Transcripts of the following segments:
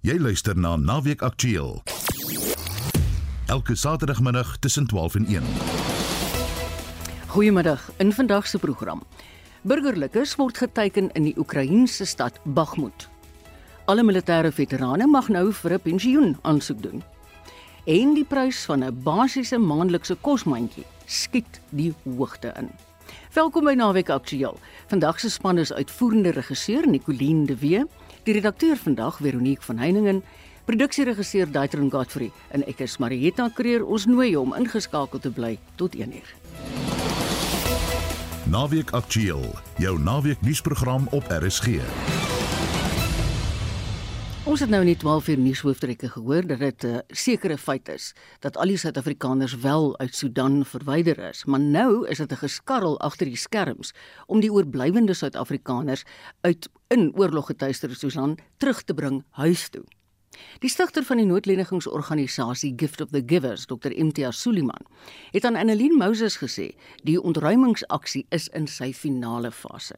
Jy luister na Naweek Aktueel. Elke Saterdagmiddag tussen 12 en 1. Goeiemiddag. In vandag se program. Burgerlikes word geteken in die Oekraïense stad Bakhmut. Alle militêre veterane mag nou vir 'n pensioen aansoek doen. En die prys van 'n basiese maandelikse kosmandjie skiet die hoogte in. Welkom by Naweek Aktueel. Vandag se span is uitvoerende regisseur Nicoline de Wee, die redakteur vandag Veronique van Heiningen, produksieregisseur Daitron Godfrey en ek is Marieta Kreer. Ons nooi hom ingeskakel te bly tot 1uur. Naweek Aktueel, jou naweek nuusprogram op RSG. Ons het nou net 12 uur nuushooftrekke gehoor dat dit 'n uh, sekere feit is dat al die Suid-Afrikaners wel uit Sudan verwyder is, maar nou is dit 'n geskarrel agter die skerms om die oorblywende Suid-Afrikaners uit in oorloggetuister Sudan terug te bring huis toe. Die stigter van die noodlenigingsorganisasie Gift of the Givers, Dr. Imtiaz Suliman, het aan Annelien Moses gesê die ontruimingsaksie is in sy finale fase.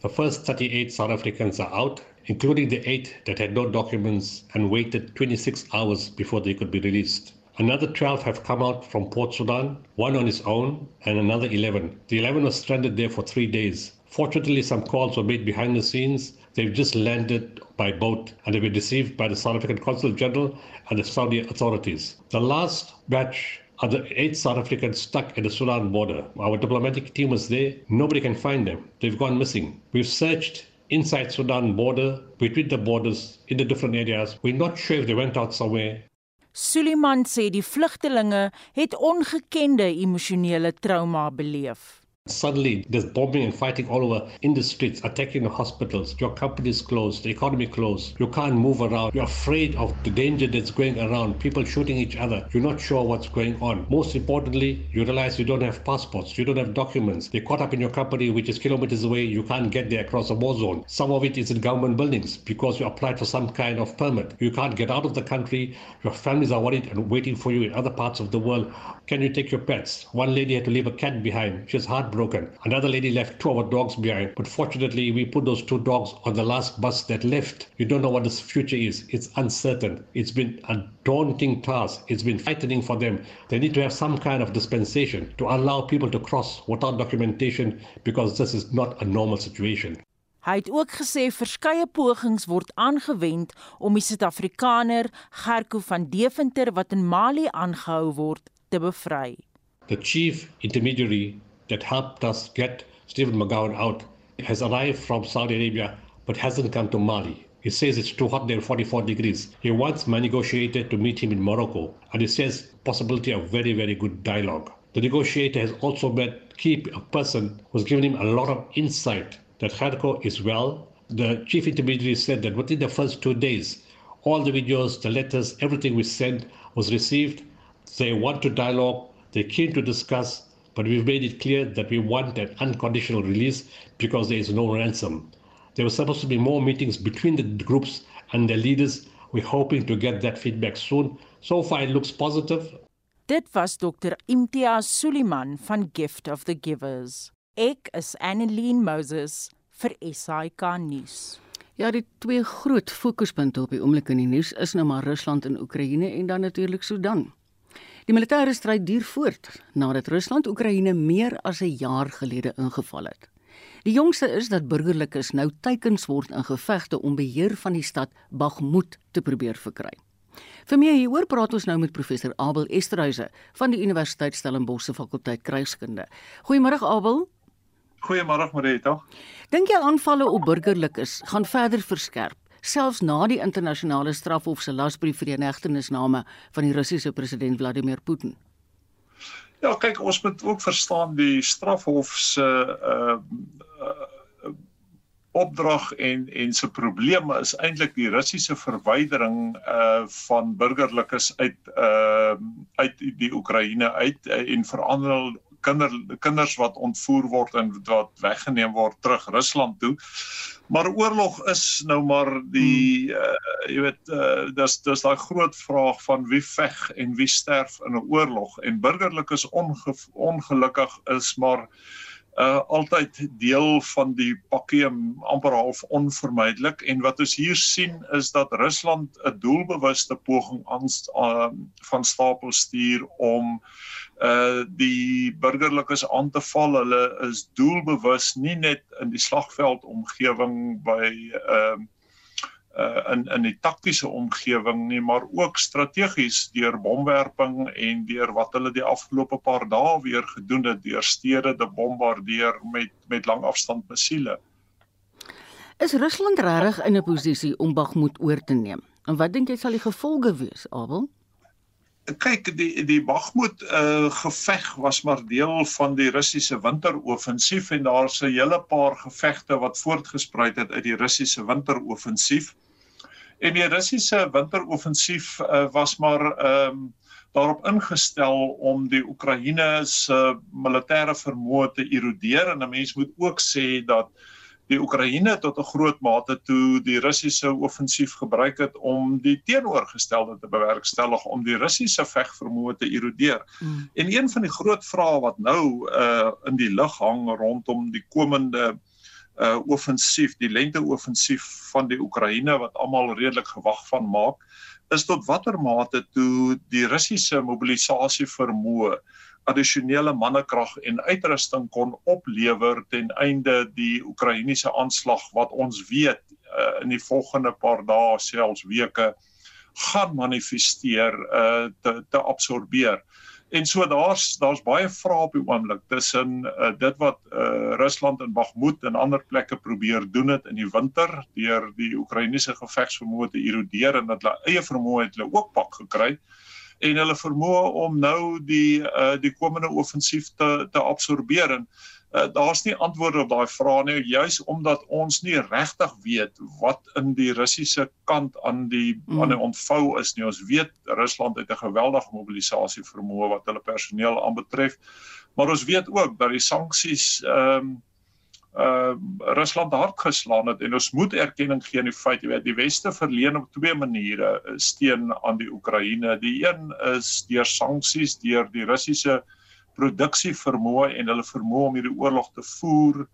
The first 38 South Africans are out including the eight that had no documents and waited 26 hours before they could be released. Another 12 have come out from Port Sudan, one on his own, and another 11. The 11 were stranded there for three days. Fortunately, some calls were made behind the scenes. They've just landed by boat and they've been received by the South African Consul General and the Saudi authorities. The last batch are the eight South Africans stuck at the Sudan border. Our diplomatic team was there. Nobody can find them. They've gone missing. We've searched inside Sudan border, between the borders, in the different areas. We're not sure if they went out somewhere. Suliman sê die vlugtelinge het ongekende emosionele trauma beleef. Suddenly, there's bombing and fighting all over in the streets, attacking the hospitals. Your company is closed, the economy closed. You can't move around. You're afraid of the danger that's going around, people shooting each other. You're not sure what's going on. Most importantly, you realize you don't have passports, you don't have documents. They're caught up in your company, which is kilometers away. You can't get there across a war zone. Some of it is in government buildings because you applied for some kind of permit. You can't get out of the country. Your families are worried and waiting for you in other parts of the world. Can you take your pets? One lady had to leave a cat behind. She was heartbroken. Another lady left two of her dogs behind. But fortunately, we put those two dogs on the last bus that left. You don't know what the future is. It's uncertain. It's been a daunting task. It's been frightening for them. They need to have some kind of dispensation to allow people to cross without documentation because this is not a normal situation. Hy het ook gesê verskeie pogings word aangewend om die Suid-Afrikaner Gerko van Deventer wat in Mali aangehou word te bevry. The chief intermediary that helped us get Stephen McGowan out has arrived from Saudi Arabia but hasn't come to Mali. He says it's too hot there, 44 degrees. He wants my negotiator to meet him in Morocco, and he says possibility of very, very good dialogue. The negotiator has also met key a person who's given him a lot of insight that Kharko is well. The chief intermediary said that within the first two days, all the videos, the letters, everything we sent was received They want to dialogue, they're keen to discuss, but we've made it clear that we want an unconditional release because there is no ransom. There were supposed to be more meetings between the groups and their leaders. We're hoping to get that feedback soon. So far, it looks positive. Dit was Dr. Imtiaz Suliman van Gift of the Givers. Ek is Annelien Moses vir SAK nuus. Ja, die twee groot fokuspunte op die oomblik in die nuus is nou maar Rusland en Oekraïne en dan natuurlik Sudan. Die militêre stryd duur voort nadat Rusland Oekraïne meer as 'n jaar gelede ingeval het. Die jongste is dat burgerlikes nou teikens word in gevegte om beheer van die stad Bakhmut te probeer verkry. Vir meer hieroor praat ons nou met professor Abel Esterhuise van die Universiteit Stellenbosch se fakulteit krygskunde. Goeiemôre Abel. Goeiemôre Marita. Dink jy aanvalle op burgerlikes gaan verder verskerp selfs na die internasionale strafhof se lasbrief vir die inhegtenisname van die Russiese president Vladimir Putin. Ja, kyk, ons moet ook verstaan die strafhof se uh, uh opdrag en en se probleme is eintlik die Russiese verwydering uh van burgerlikes uit uh uit die Oekraïne uit uh, en veral kinder kinders wat ontvoer word en wat weggeneem word terug Rusland toe. Maar oorlog is nou maar die uh, jy weet uh, dis dis daai groot vraag van wie veg en wie sterf in 'n oorlog en burgerlikes onge, ongelukkig is maar uh altyd deel van die pakkie amper half onvermydelik en wat ons hier sien is dat Rusland 'n doelbewuste poging aan uh, van stapel stuur om uh die burgerlikes aan te val. Hulle is doelbewus nie net in die slagveld omgewing by ehm uh, uh, in in die taktiese omgewing nie maar ook strategies deur bomwerping en deur wat hulle die afgelope paar dae weer gedoen het deur stede te bombardeer met met langafstand missiele. Is Rusland regtig in 'n posisie om Bakhmut oor te neem? En wat dink jy sal die gevolge wees, Abel? kyk die die Bakhmut uh, geveg was maar deel van die Russiese winteroffensief en daar's 'n hele paar gevegte wat voortgespruit het uit die Russiese winteroffensief. En die Russiese winteroffensief uh, was maar ehm um, daarop ingestel om die Oekraïne se militêre vermoë te erodeer en 'n mens moet ook sê dat die Oekraïne tot 'n groot mate toe die Russiese offensief gebruik het om die teenoorgestelde te bewerkstellig om die Russiese vegvermoë te erodeer. Mm. En een van die groot vrae wat nou uh in die lug hang rondom die komende uh offensief, die lente-offensief van die Oekraïne wat almal redelik gewag van maak, is tot watter mate toe die Russiese mobilisasie vermoë addisionele mannekrag en uitrusting kon oplewer ten einde die Oekraïense aanslag wat ons weet uh, in die volgende paar dae selfs weke gaan manifesteer uh, te te absorbeer. En so daar's daar's baie vrae op die oomblik tussen uh, dit wat uh, Rusland in Bakhmut en ander plekke probeer doen het in die winter deur die Oekraïense gevegsvermoë te erodeer en dat hulle eie vermoë het hulle ook pak gekry en hulle vermoë om nou die uh, die komende offensief te te absorbeer. En uh, daar's nie antwoorde op daai vrae nie juis omdat ons nie regtig weet wat in die Russiese kant aan die mm. aan die ontvou is nie. Ons weet Rusland het 'n geweldige mobilisasie vermoë wat hulle personeel aanbetref. Maar ons weet ook dat die sanksies ehm um, uh Rusland hard geslaan het en ons moet erkenning gee aan die feit jy weet die weste verleen op twee maniere steun aan die Oekraïne. Die een is deur sanksies deur die Russiese produksie vermoë en hulle vermoë om hierdie oorlog te voer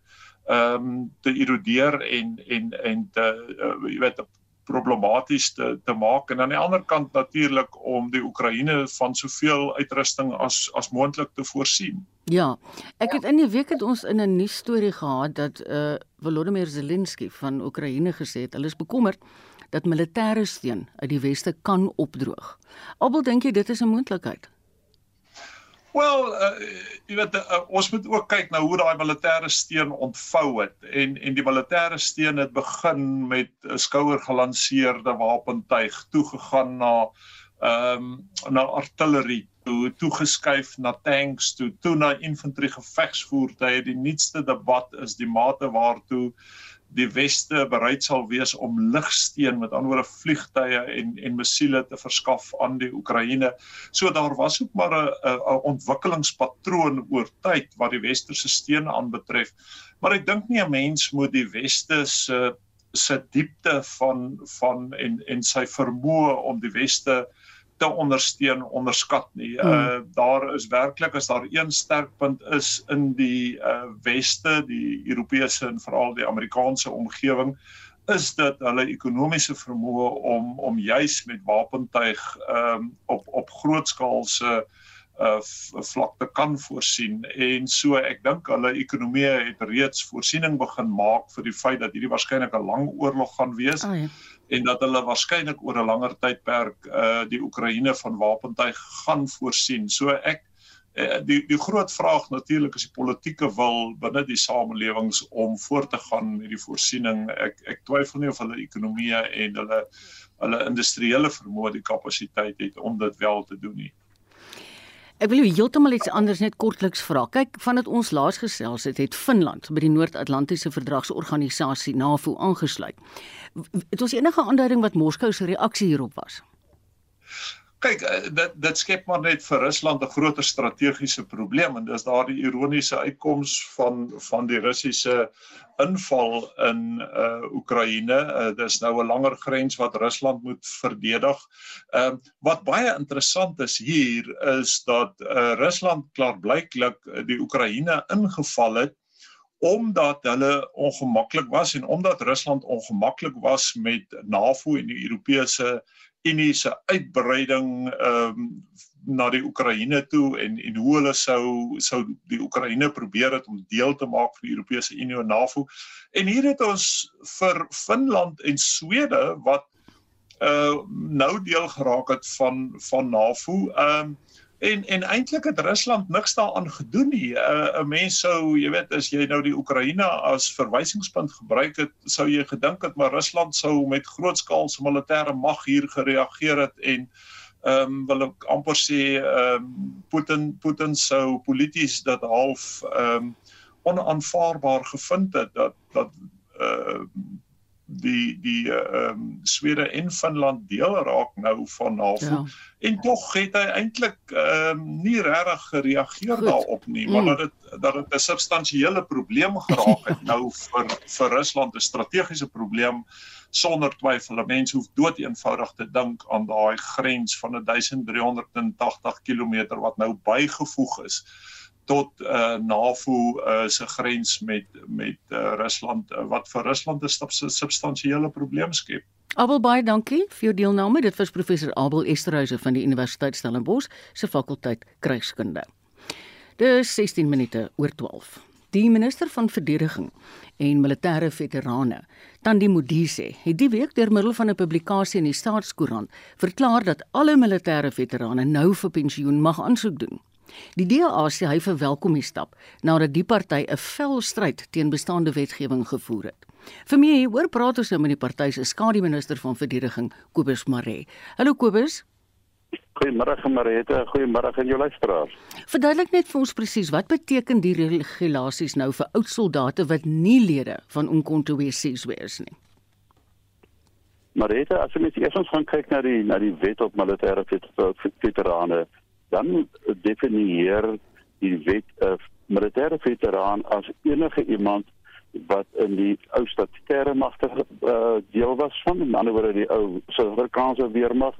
ehm um, te erodeer en en en te uh, jy weet problematies te te maak en aan die ander kant natuurlik om die Oekraïne van soveel uitrusting as as moontlik te voorsien. Ja. Ek het in die week het ons in 'n nuus storie gehad dat uh Volodymyr Zelensky van Oekraïne gesê het hulle is bekommerd dat militêre steun uit die weste kan opdroog. Albel dink jy dit is 'n moontlikheid? Wel, uh, jy weet uh, ons moet ook kyk na hoe daai militêre steun ontvou het. En en die militêre steun het begin met 'n skouer gelanseerde wapentuig toegegaan na ehm um, na artillerie toe toegeskuif na tanks toe toe na infantry gevegsvoertuie. Die nuutste debat is die mate waartoe die weste bereid sal wees om ligsteen met ander woorde vliegtye en en missiele te verskaf aan die Oekraïne. So daar was ook maar 'n 'n ontwikkelingspatroon oor tyd wat die westerse steun aanbetref. Maar ek dink nie 'n mens moet die weste se se diepte van van en en sy vermoë om die weste te ondersteun onderskat nie. Hmm. Uh daar is werklik as daar een sterk punt is in die uh weste, die Europese en veral die Amerikaanse omgewing is dit hulle ekonomiese vermoë om om juis met wapentuig ehm um, op op grootskaalse uh vlakte kan voorsien en so ek dink hulle ekonomie het reeds voorsiening begin maak vir die feit dat hierdie waarskynlik 'n lang oorlog gaan wees. Oh, ja en dat hulle waarskynlik oor 'n langer tydperk uh die Oekraïne van wapentuig gaan voorsien. So ek uh, die die groot vraag natuurlik is die politieke wil binne die samelewings om voort te gaan met die voorsiening. Ek ek twyfel nie of hulle ekonomie en hulle hulle industriële vermoë die kapasiteit het om dit wel te doen nie. Ek wil heeltemal iets anders net kortliks vra. Kyk, vandat ons laas gesels het, het Finland by die Noord-Atlantiese Verdragsorganisasie NAVO aangesluit. Het ons enige aanduiding wat Moskou se reaksie hierop was? Kyk eh, dit dit skep maar net vir Rusland 'n groter strategiese probleem en dis daardie ironiese uitkoms van van die Russiese inval in uh Oekraïne. Uh, dis nou 'n langer grens wat Rusland moet verdedig. Ehm uh, wat baie interessant is hier is dat uh Rusland klaarblyklik die Oekraïne ingeval het omdat hulle ongemaklik was en omdat Rusland ongemaklik was met NAVO en die Europese Unie se uitbreiding ehm um, na die Oekraïne toe en en hoe hulle sou sou die Oekraïne probeer het om deel te maak van die Europese Unie en NAVO. En hier het ons vir Finland en Swede wat uh nou deel geraak het van van NAVO. Ehm um, en en eintlik het Rusland niks daaraan gedoen nie. uh, 'n mens sou, jy weet, as jy nou die Oekraïne as verwysingspunt gebruik het, sou jy gedink het maar Rusland sou met grootskaalse militêre mag hier gereageer het en ehm um, wil ek amper sê ehm um, Putin Putin sou polities dat half ehm um, onaanvaarbaar gevind het dat dat ehm uh, die die ehm um, Swede en Finland deel raak nou van NAVO ja. en tog het hy eintlik ehm um, nie regtig gereageer Goed. daarop nie maar mm. dat dit dat dit 'n substansiële probleem geraak het nou vir vir Rusland 'n strategiese probleem sonder twyfel 'n mens hoef dood eenvoudig te dink aan daai grens van 1380 km wat nou bygevoeg is tot uh, NAVO uh, se grens met met uh, Rusland uh, wat vir Rusland 'n substansiële probleem skep. Abel baie dankie vir jou deelname. Dit was professor Abel Esterhuise van die Universiteit Stellenbosch se fakulteit krygskunde. Dis 16 minute oor 12. Die minister van verdediging en militêre veterane, Tandi Modise, het die week deur middel van 'n publikasie in die Staatskoerant verklaar dat alle militêre veterane nou vir pensioen mag aansoek doen. Die DA sê hy verwelkom die stap nadat die party 'n vel stryd teen bestaande wetgewing gevoer het. Vir my hoor praat ons nou met die party se skademinister van verdediging Kobus Maree. Hallo Kobus. Goeiemôre Marete, goeiemôre aan jou luisteraars. Verduidelik net vir ons presies wat beteken die regulasies nou vir oud soldate wat nie lede van Umkhonto we Sizwe is nie. Marete, as jy net eers gaan kyk na die na die wet op militêre veterane, dan definieer die wet 'n uh, militêre veteraan as enige iemand wat in die ou statutêre magte uh, deel was van, in ander woorde die ou Suid-Afrikaanse weermag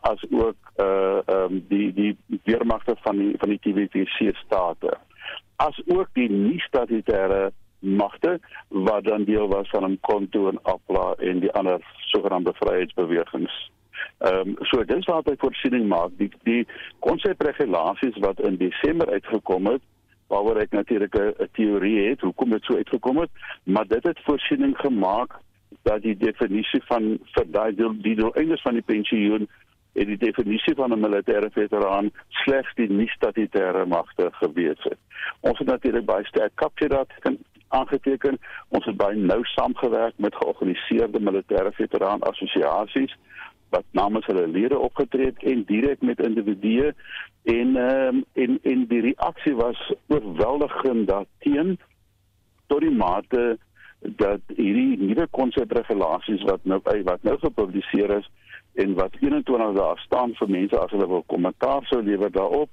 as ook uh um, die die weermagte van die van die TVC state. As ook die nie statutêre magte wat dan deel was van 'n konto en APLA en die ander sogenaamde vryheidsbewegings. Ehm um, so dis waar by voorsiening maak die die konsepregulasies wat in Desember uitgekom het waaroor ek natuurlik 'n teorie het hoekom dit so uitgekom het maar dit het voorsiening gemaak dat die definisie van vir daai die deel einders van die pensioen en die definisie van 'n militêre veteraan slegs die nie statutêre magte gewees het. Ons het natuurlik baie sterk kapie dat kan aangeteken. Ons het baie nou saamgewerk met georganiseerde militêre veteraan assosiasies wat namens hulle lede opgetree het en direk met individue en um, en en die reaksie was oorweldigend daarteen tot die mate dat hierdie nuwe konsepregulasies wat nou wat nou gepubliseer is en wat 21 dae staan vir mense as hulle wil kommentaar sou lewer daarop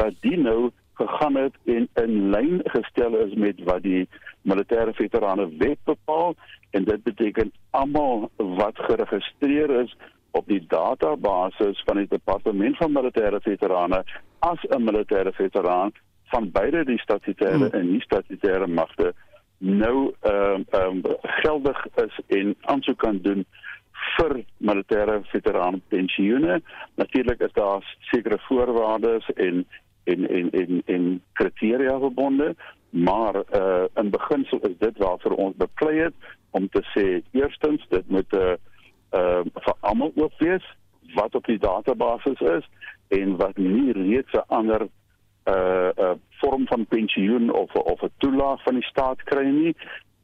dat die nou gegaan het en in lyn gestel is met wat die militêre veterane wet bepaal en dit beteken almal wat geregistreer is op die database van die departement van militêre veterane as 'n militêre veteraan van beide die statutêre hmm. en nie statutêre magte nou ehm uh, um, geldig is en aansoek kan doen vir militêre veteraan pensioene. Natuurlik is daar sekere voorwaardes en en en en en kriteria verbonde, maar uh in beginsel is dit waarvoor ons beklei het om te sê eerstens dit moet 'n uh, eh, uh, vir almal ook wees wat op die database is en wat nie reeds 'n ander uh, uh, vorm van pensioen of of 'n toelaag van die staat kry nie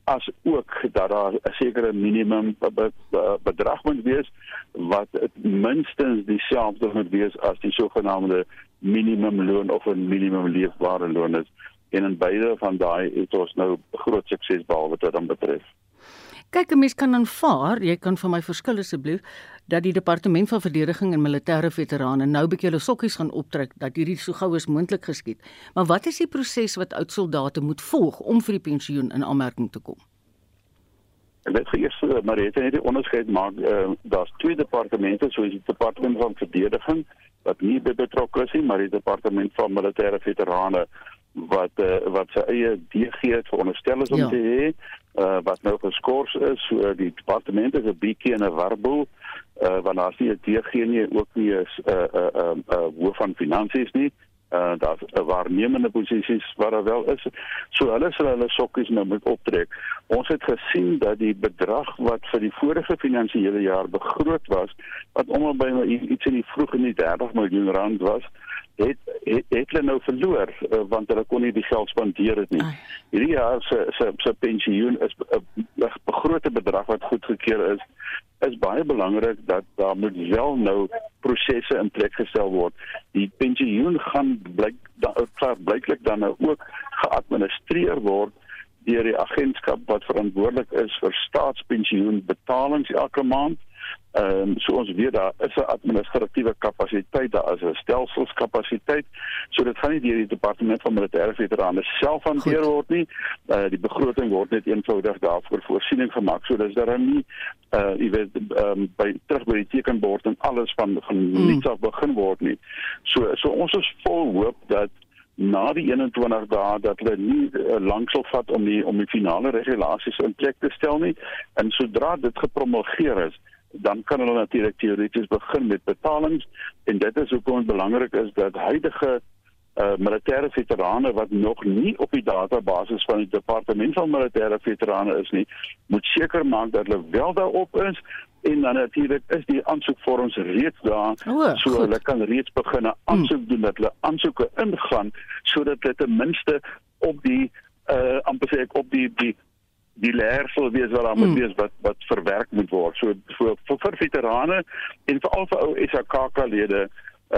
as ook dat daar 'n sekere minimum bedrag moet wees wat minstens dieselfde moet wees as die sogenaamde minimumloon of 'n minimum leefbare loon is en in beide van daai het ons nou groot sukses behaal wat dit dan betref. Kyk, 'n mens kan aanvaar, jy kan vir my verskil asseblief dat die departement van verdediging en militêre veterane nou bietjie hulle sokkies gaan optrek dat hierdie so gou as moontlik geskied. Maar wat is die proses wat oud soldate moet volg om vir die pensioen in aanmerking te kom? En dit gee eers maar dit het nie onderskeid maak uh, daar's twee departemente soos die departement van verdediging wat nie betrokke is nie, maar die departement van militêre veterane wat uh, wat sy eie DG het veronderstel is om ja. te hê uh, wat nou geskort is so die departement is 'n bietjie in 'n warboel uh, want daar is nie 'n DG nie ook nie 'n uh, uh, uh, uh, hoof van finansies nie uh daar's 'n waarnemende posisies waar daar wel is. So hulle sal hulle sokkies nou moet optrek. Ons het gesien dat die bedrag wat vir die vorige finansiële jaar begroot was, wat om by iets in die vroeg in die 30 miljoen rand was, het het, het hulle nou verloor uh, want hulle kon nie die geld spandeer het nie. Hierdie jaar se se se pensioen is 'n begrote bedrag wat goedgekeur is is baie belangrik dat daar moet wel nou prosesse in plek gestel word. Die pensioen gaan blyk daar blyklik dan nou ook geadministreer word deur die agentskap wat verantwoordelik is vir staatspensioenbetalings elke maand. Ehm um, so ons weet daar is 'n administratiewe kapasiteit, daar is 'n stelselskapasiteit. So dit gaan nie deur die departement van militêre veterane self hanteer word nie. Uh, die begroting word net eenvoudig daarvoor voorsiening gemaak. So dis daar nie uh jy weet ehm um, by terug by die tekenbord en alles van van mm. niks af begin word nie. So so ons is vol hoop dat na die 21 dae dat hulle nie uh, lank sal vat om die om die finale regulasies in plek te stel nie en sodra dit gepromulgeer is dan kan hulle natuurlik teoreties begin met betalings en dit is hoekom dit belangrik is dat huidige uh, militêre veterane wat nog nie op die database van die departement van militêre veterane is nie, moet seker maak dat hulle wel daarop is en dan natuurlik is die aansoekvorms reeds daar o, so goed. hulle kan reeds begin 'n aansoek doen dat hulle aansoeke ingaan sodat hulle ten minste op die uh amper sê ek op die die die leersel wees wat daar moet hmm. wees wat wat verwerk moet word. So vir vir, vir veterane en veral vir ou SAKK lede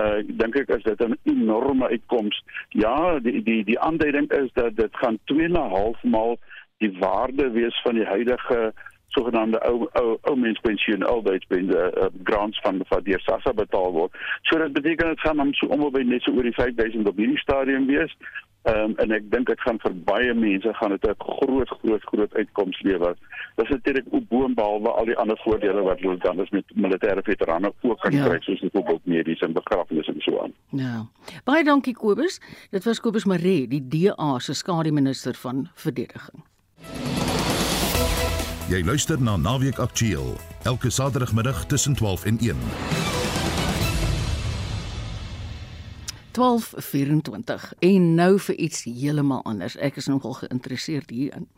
uh dink ek is dit 'n enorme uitkoms. Ja, die die die aanduiding is dat dit gaan 2.5 maal die waarde wees van die huidige sogenaamde ou ou ou menspensioen albeits binne die uh, grants van van die SASSA betaal word. So dit beteken dit gaan om so om by net so oor die 5000 op hierdie stadium wees. Ehm um, en ek dink dit gaan vir baie mense gaan dit 'n groot groot groot uitkoms lewer. Dis natuurlik ook boonbehalwe al die ander voordele wat hulle dan as met militêre veterane ook kan ja. kry soos byvoorbeeld mediese en begrafnis en so aan. Ja. Baie dankie Kobus. Dit was Kobus Maree, die DA se skademinister van verdediging. Jy luister na Naweek Aktueel elke Saterdagmiddag tussen 12 en 1. 12:24 en nou vir iets heeltemal anders. Ek is nogal geïnteresseerd hierin.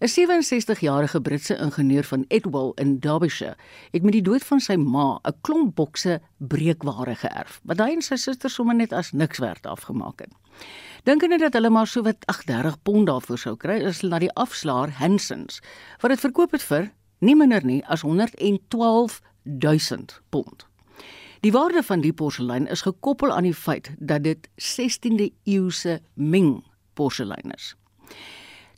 'n 67-jarige Britse ingenieur van Edwall in Derbyshire het met die dood van sy ma 'n klomp bokse breekware geërf, wat hy en sy suster sommer net as niks werd afgemaak het. Dink net dat hulle maar so wat 30 pond daarvoor sou kry as hulle na die afslaer Hansons wat dit verkoop het vir nie minder nie as 112 000 pond. Die waarde van die porselein is gekoppel aan die feit dat dit 16de eeuse Ming porselein is.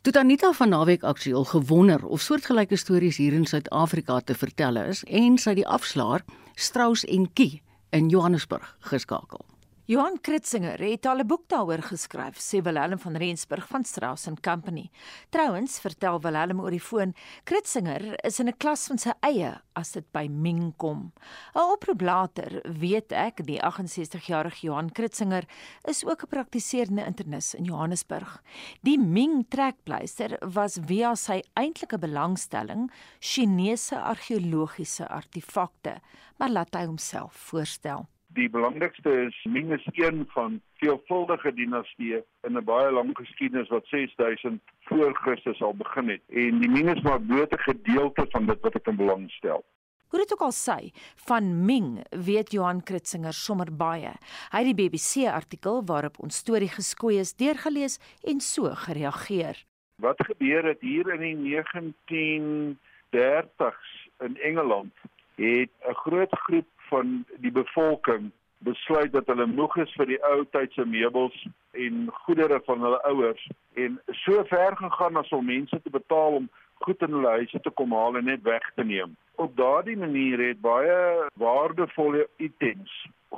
Toe Anita van naweek aktueel gewonder of soortgelyke stories hier in Suid-Afrika te vertel is en sy die afslaer Strauss en Kie in Johannesburg geskakel. Johan Kritzinger het al 'n boek daaroor geskryf, sê Willem van Rensburg van Strauss and Company. Trouwens, vertel Willem oor die foon, Kritzinger is in 'n klas van sy eie as dit by Ming kom. 'n Oproep later weet ek die 68-jarige Johan Kritzinger is ook 'n praktiserende internis in Johannesburg. Die Ming trekpleister was via sy eintlike belangstelling Chinese argeologiese artefakte, maar laat hy homself voorstel die belangrikste is is een van veelvuldige dinastieë in 'n baie lang geskiedenis wat 6000 voor Christus al begin het en die Ming is maar bloot 'n gedeelte van dit wat ek in belang stel. Hoe dit ook al sê, van Ming weet Johan Kritzinger sommer baie. Hy het die BBC artikel waarop ons storie geskoei is deurgelees en so gereageer. Wat gebeur het hier in die 1930s in Engeland? Het 'n groot groep van die bevolking besluit dat hulle moeg is vir die ou tyd se meubels en goedere van hulle ouers en so ver gegaan as om mense te betaal om goed in hulle huise te kom haal en net weg te neem. Op daardie manier het baie waardevolle items,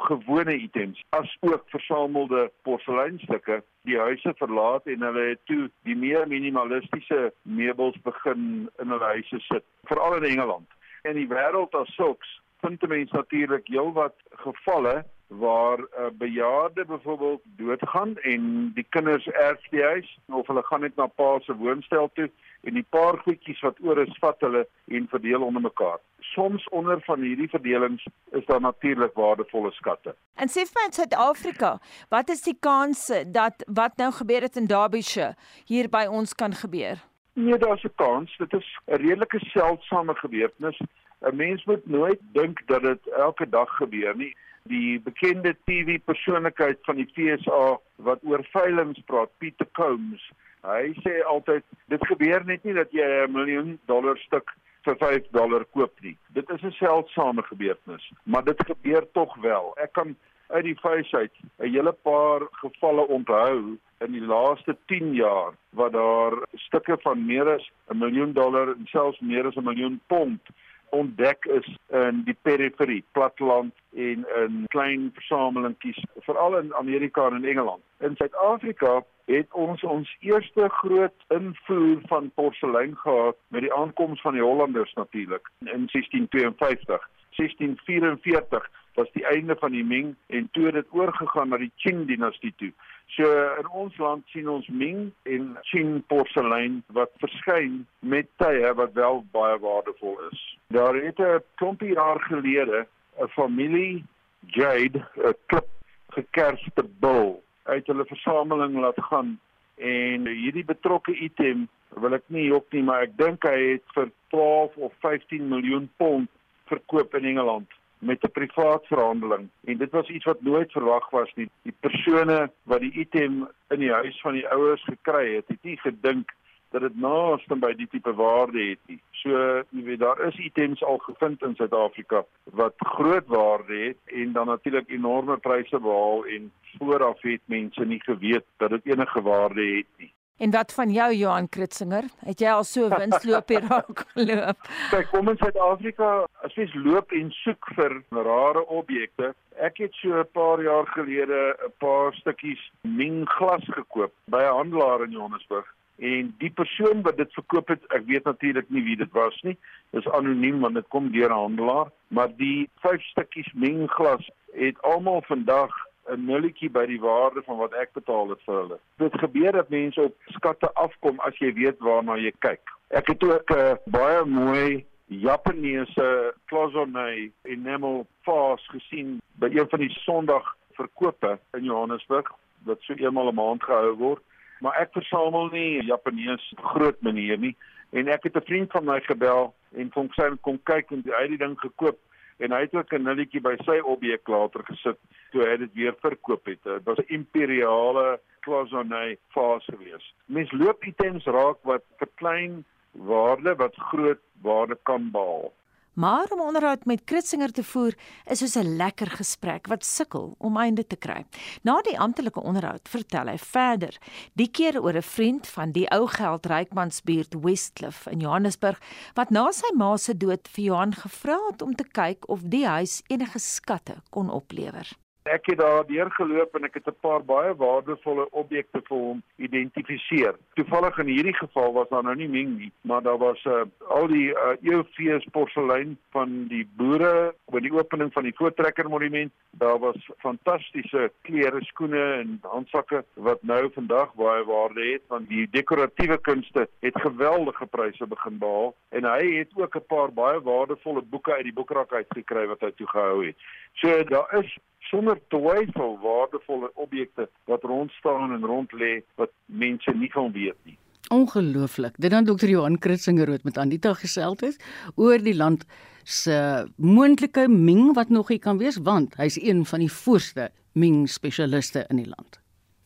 gewone items, as ook versamelde porseleinstukke die huise verlaat en hulle het toe die meer minimalistiese meubels begin in hulle huise sit, veral in Engeland. En die wêreld as sulks vind mense natuurlik heelwat gevalle waar 'n uh, bejaarde byvoorbeeld doodgaan en die kinders erf die huis of hulle gaan net na pa se woonstel toe en die paar goedjies wat oor is vat hulle en verdeel onder mekaar. Soms onder van hierdie verdelings is daar natuurlik waardevolle skatte. En sê vir my in Suid-Afrika, wat is die kanse dat wat nou gebeur het in Derbyshire hier by ons kan gebeur? Nee, daar's 'n kans. Dit is 'n redelike seldsame gebeurtenis. 'n Mens moet nooit dink dat dit elke dag gebeur nie. Die bekende TV-persoonlikheid van die FSA wat oor veiling praat, Peter Combs, hy sê altyd dit gebeur net nie dat jy 'n miljoen dollar stuk vir 5 dollar koop nie. Dit is 'n seldsame gebeurtenis, maar dit gebeur tog wel. Ek kan uit die fees uit 'n hele paar gevalle onthou in die laaste 10 jaar waar daar stukke van meer as 'n miljoen dollar en selfs meer as 'n miljoen pond ontdek is in die periferie, platteland en in klein versamelingkies, veral in Amerika en in Engeland. In Suid-Afrika het ons ons eerste groot invoer van porselein gehad met die aankoms van die Hollanders natuurlik in 1652. 1644 was die einde van die Ming en toe het dit oorgegaan na die Qing dinastie toe. So in ons land sien ons Ming en Qing porselein wat verskyn met tye wat wel baie waardevol is. Daar het 'n klompie jaar gelede 'n familie Jade 'n klip gekerste bil uit hulle versameling laat gaan en hierdie betrokke item wil ek nie jok nie maar ek dink hy het vir 12 of 15 miljoen pond verkoop in Engeland met 'n privaat verhandeling en dit was iets wat nooit verwag was nie die persone wat die item in die huis van die ouers gekry het het nie gedink dat dit naaste by die tipe waarde het nie. So, jy weet, daar is items al gevind in Suid-Afrika wat groot waarde het en dan natuurlik enorme pryse behaal en vooraf het mense nie geweet dat dit enige waarde het nie. En wat van jou Johan Kritzinger? Het jy al so winsloop hier raak geloop? Kyk, kom in Suid-Afrika, as jy loop en soek vir rare objekte, ek het so 'n paar jaar gelede 'n paar stukkies Ming glas gekoop by 'n handelaar in Johannesburg en die persoon wat dit verkoop het, ek weet natuurlik nie wie dit was nie. Dis anoniem want dit kom deur 'n handelaar, maar die vyf stukkies mengglas het almal vandag 'n nulletjie by die waarde van wat ek betaal het vir hulle. Dit gebeur dat mense op skatte afkom as jy weet waarna jy kyk. Ek het ook 'n uh, baie mooi Japaneese Cloisonne enamel vase gesien by een van die Sondag verkope in Johannesburg wat so eenmal 'n maand gehou word maar ek versamel nie Japanees groot manier nie en ek het 'n vriend van my gebel en hom sê kom kyk en hy het die ding gekoop en hy het ook 'n nulletjie by sy objek later gesit toe hy dit weer verkoop het. Dit was 'n imperiale Cloisonne fase gewees. Mens loop items raak wat verklein waarde wat groot waarde kan behaal. Maar om onderhoud met Kritzinger te voer is soos 'n lekker gesprek wat sukkel om einde te kry. Na die amptelike onderhoud vertel hy verder, die keer oor 'n vriend van die ou geld rykmansbuurt Westcliff in Johannesburg wat na sy ma se dood vir Johan gevra het om te kyk of die huis enige skatte kon oplewer. Ek het daar deurgeloop en ek het 'n paar baie waardevolle objekte vir hom identifiseer. Toevallig in hierdie geval was daar nou nie Ming nie, maar daar was uh, al die uh, Eufees porselein van die boere by die opening van die Voortrekker Monument. Daar was fantastiese klere, skoene en handsakke wat nou vandag baie waarde het want die dekoratiewe kunste het geweldige pryse begin behaal en hy het ook 'n paar baie waardevolle boeke uit die boekrak uitgekry wat hy toegehou het. So daar is sonder twyfel waardevolle objekte wat rond staan en rond lê wat mense nie van weet nie. Ongelooflik. Dit dan dokter Johan Kritzinger wat met Anita gesels het oor die land se moontlike Ming wat nog hier kan wees want hy's een van die voorste Ming spesialiste in die land.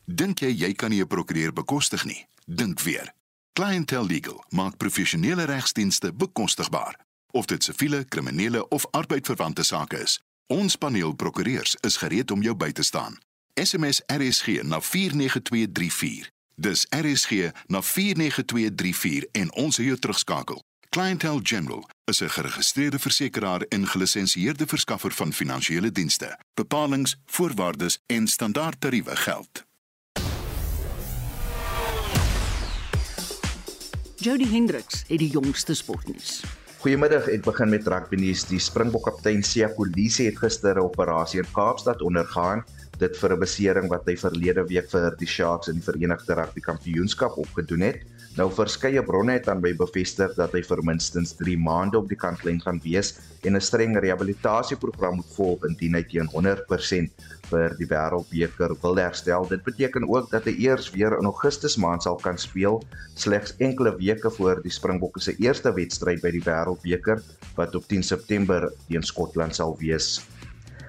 Dink jy jy kan nie 'n prokureur bekostig nie? Dink weer. Clientele Legal maak professionele regsdienste bekostigbaar. Of dit siviele, kriminele of arbeidsverwante sake is, Ons paneel prokureurs is gereed om jou by te staan. SMS RSG na 49234. Dis RSG na 49234 en ons sal jou terugskakel. Clientele General is 'n geregistreerde versekeraar en gelisensieerde verskaffer van finansiële dienste. Bepalings, voorwaardes en standaardtariewe geld. Jody Hendricks het die jongste sportnuus. Goeiemiddag, ek begin met rugby nuus. Die Springbok kaptein Sia Kolisi het gister 'n operasie in Kaapstad ondergaan dit vir 'n besering wat hy verlede week vir die Sharks in die Verenigde Rugby Kampioenskap opgedoen het. Nou verskeie bronne het aan my bevestig dat hy vir minstens 3 maande op die kantlyn gaan wees en 'n streng rehabilitasieprogram moet volg indien hy teen 100% vir die Wêreldbeker wil herstel. Dit beteken ook dat hy eers weer in Augustus maand sal kan speel, slegs enkele weke voor die Springbokke se eerste wedstryd by die Wêreldbeker wat op 10 September teen Skotland sal wees.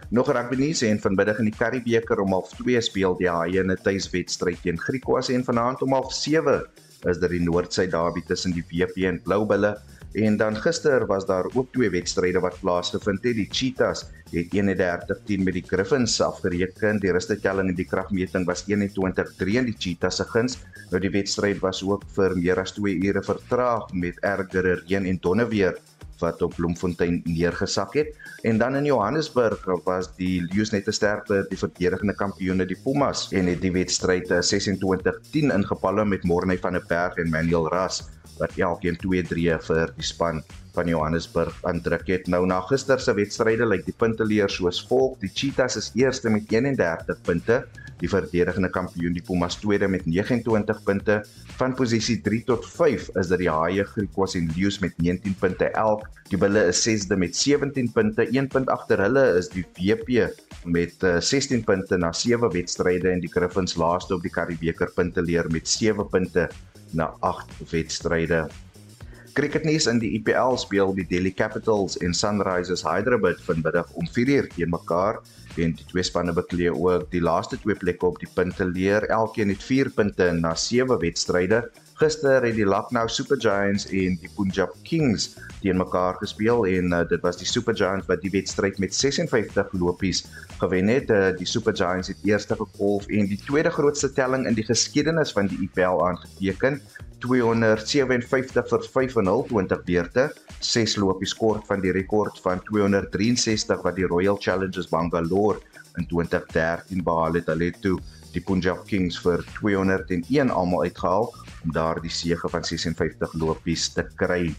Nog rugby nuus en vanmiddag in die Karibebeker om 0:30 speel die Haie 'n tuiswedstryd teen Griekwas en vanaand om 0:30 is daar die Noord-Suid derby tussen die WP en Bloubulle en dan gister was daar ook twee wedstryde wat plaasgevind het. Die Cheetahs het 31-10 met die Griffins afgereken. Die rustige telling in die kragmeting was 21-3 in die Cheetahs se guns. Nou die wedstryd was ook vir meer as 2 ure vertraag met ergere reën en donderweer wat op Bloemfontein neergesak het. En dan in Johannesburg was die Lions net 'n sterkte die verdedigende kampioene die Pumas en het die wedstryd 26-10 eh, ingepalle met Morney van der Berg en Manuel Ras wat elkeen 2-3 vir die span van Johannesburg aandruk het. Nou na gister se wedstryde lyk die punteleer soos volg: die Cheetahs is eerste met 31 punte, die verdedigende kampioen die Pumas tweede met 29 punte. Van posisie 3 tot 5 is dit die Haie, Griquas en Lions met 19 punte elk. Die Bulle is sesde met 17 punte. 1 punt agter hulle is die WP met 16 eh, punte na 7 wedstryde en die Griffins laaste op die Karibebeker punteleer met 7 punte na 8 wedstryde. Cricketnuus in die IPL speel die Delhi Capitals en Sunrisers Hyderabad vanmiddag om 4:00 teen mekaar en die twee spanne beklee ook die laaste twee plekke op die punteleer. Elkeen het 4 punte na 7 wedstryde. Gister het die Lucknow Super Giants en die Punjab Kings teen mekaar gespeel en uh, dit was die Super Giants wat die wedstryd met 56 lopies gewen het. Uh, die Super Giants het eerste gekolf en die tweede grootste telling in die geskiedenis van die IPL aangeteken. 257 vir 5 en 0 20 beurte. 6 lopies kort van die rekord van 263 wat die Royal Challengers Bangalore in 2013 behaal het. Hulle het toe die Punjab Kings vir 201 almal uitgehaal om daardie sege van 56 lopies te kry.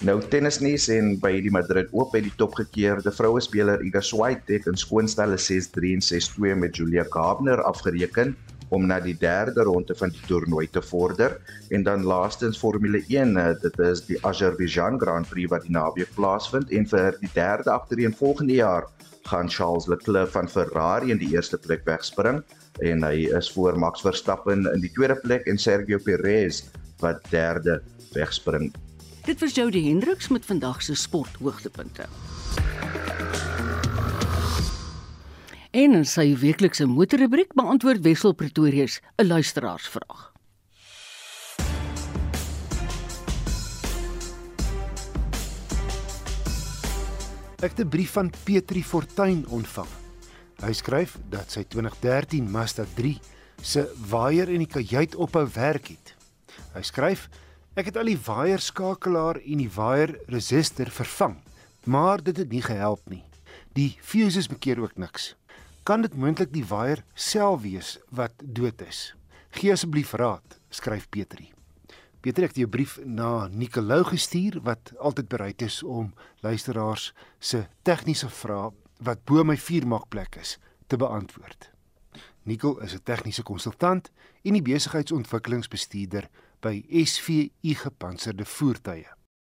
Nou tennisnuus en by die Madrid Oop het die topgekeerde vroue speler Iga Swiatek in skoonstelle 6-3 en 6-2 met Julia Gardner afgereken om na die derde ronde van die toernooi te vorder en dan laastens Formule 1 eh, dit is die Azerbaijan Grand Prix wat die naweek plaasvind en vir die derde agtereen volgende jaar gaan Charles Leclerc van Ferrari in die eerste plek wegspring en hy is voor Max Verstappen in die tweede plek en Sergio Perez wat derde wegspring. Dit was Jody Hendriks met vandag se sporthoogtepunte. En in sy weeklikse motorrubriek beantwoord Wessel Pretorius 'n luisteraarsvraag. Ek het 'n brief van Petri Fortuin ontvang. Hy skryf dat sy 2013 Mazda 3 se waier in die kajuit ophou werk het. Hy skryf: "Ek het al die waier skakelaar en die waier resistor vervang, maar dit het nie gehelp nie. Die fuses bekeer ook niks. Kan dit moontlik die waier self wees wat dood is? Gee asseblief raad," skryf Petri. Petri het 'n brief na Nicolou gestuur wat altyd bereid is om luisteraars se tegniese vrae wat bo my vuurmaakplek is te beantwoord. Nicol is 'n tegniese konsultant en die besigheidsontwikkelingsbestuurder by SVU Gepantserde Voertuie.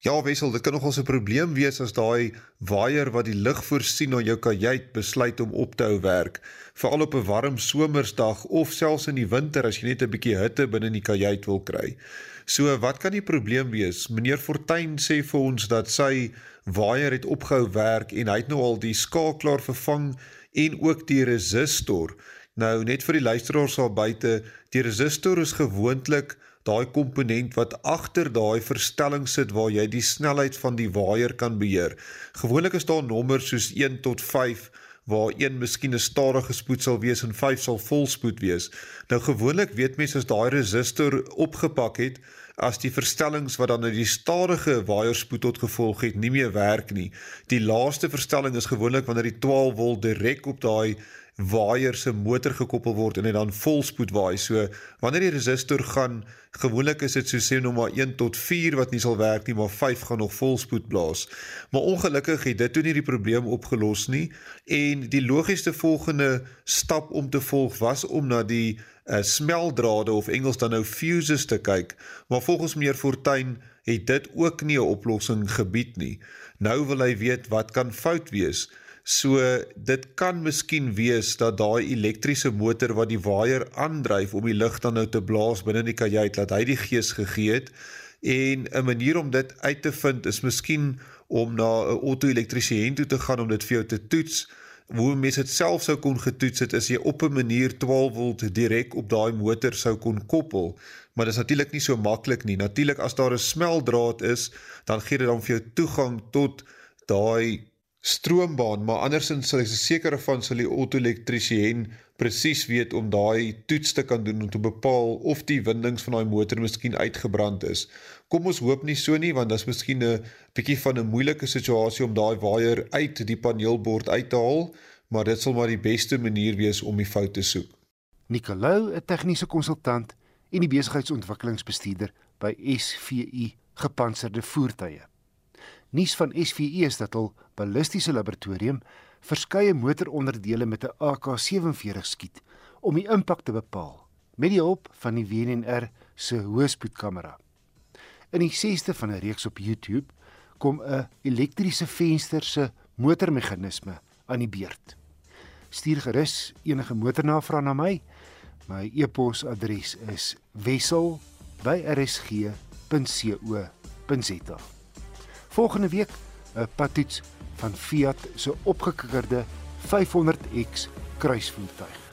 Ja, Wessel, dit kan nogal 'n probleem wees as daai waier wat die lig voorsien na jou kajuit besluit om op te hou werk, veral op 'n warm somersdag of selfs in die winter as jy net 'n bietjie hitte binne in die kajuit wil kry. So, wat kan die probleem wees? Meneer Fortuin sê vir ons dat sy waier het opgehou werk en hy het nou al die skakelaar vervang en ook die resistor. Nou net vir die luisteraars daar buite, die resistor is gewoonlik daai komponent wat agter daai verstelling sit waar jy die snelheid van die waier kan beheer. Gewoonlik is daar nommers soos 1 tot 5 waar 1 miskien 'n stadige spoed sal wees en 5 sal volspoed wees. Nou gewoonlik weet mense as daai resistor opgepak het, as die verstellings wat dan uit die stadige waaierspoed tot gevolg het nie meer werk nie. Die laaste verstelling is gewoonlik wanneer die 12 volt direk op daai waaier se motor gekoppel word en dit dan volspoed waai. So wanneer die resistor gaan, gewoonlik is dit so sê nou maar 1 tot 4 wat nie sal werk nie, maar 5 gaan nog volspoed blaas. Maar ongelukkig het dit toe nie die probleem opgelos nie en die logiese volgende stap om te volg was om na die uh, smeldrade of Engels dan nou fuses te kyk, maar volgens meneer Fortuin het dit ook nie 'n oplossing gebied nie. Nou wil hy weet wat kan fout wees. So dit kan miskien wees dat daai elektriese motor wat die waaier aandryf om die lug dan nou te blaas binne die kajuit laat hy die gees gegee het. En 'n manier om dit uit te vind is miskien om na 'n auto-elektriesien toe te gaan om dit vir jou te toets. Hoe mense dit self sou kon getoets het is jy op 'n manier 12 volt direk op daai motor sou kon koppel. Maar dit is natuurlik nie so maklik nie. Natuurlik as daar 'n smeldraad is dan gee dit dan vir jou toegang tot daai stroombaan maar andersins sal ek seker van sal die auto-elektriesien presies weet om daai toets te kan doen om te bepaal of die windings van daai motor miskien uitgebrand is Kom ons hoop nie so nie want dit is miskien 'n bietjie van 'n moeilike situasie om daai waier uit die paneelbord uit te haal, maar dit sal maar die beste manier wees om die fout te soek. Nicolou, 'n tegniese konsultant en die besigheidsontwikkelingsbestuurder by SVU Gepantserde Voertuie. Nuus van SVU is dat hul ballistiese laboratorium verskeie motoronderdele met 'n AK47 skiet om die impak te bepaal met die hulp van die WNR se hoëspoedkamera. In die 6ste van 'n reeks op YouTube kom 'n elektriese venster se motormeganisme aan die beurt. Stuur gerus enige motornavrae na my. My e-posadres is wissel@rsg.co.za. Volgende week 'n patoets van Fiat se opgekikkerde 500X kruisvoertuig.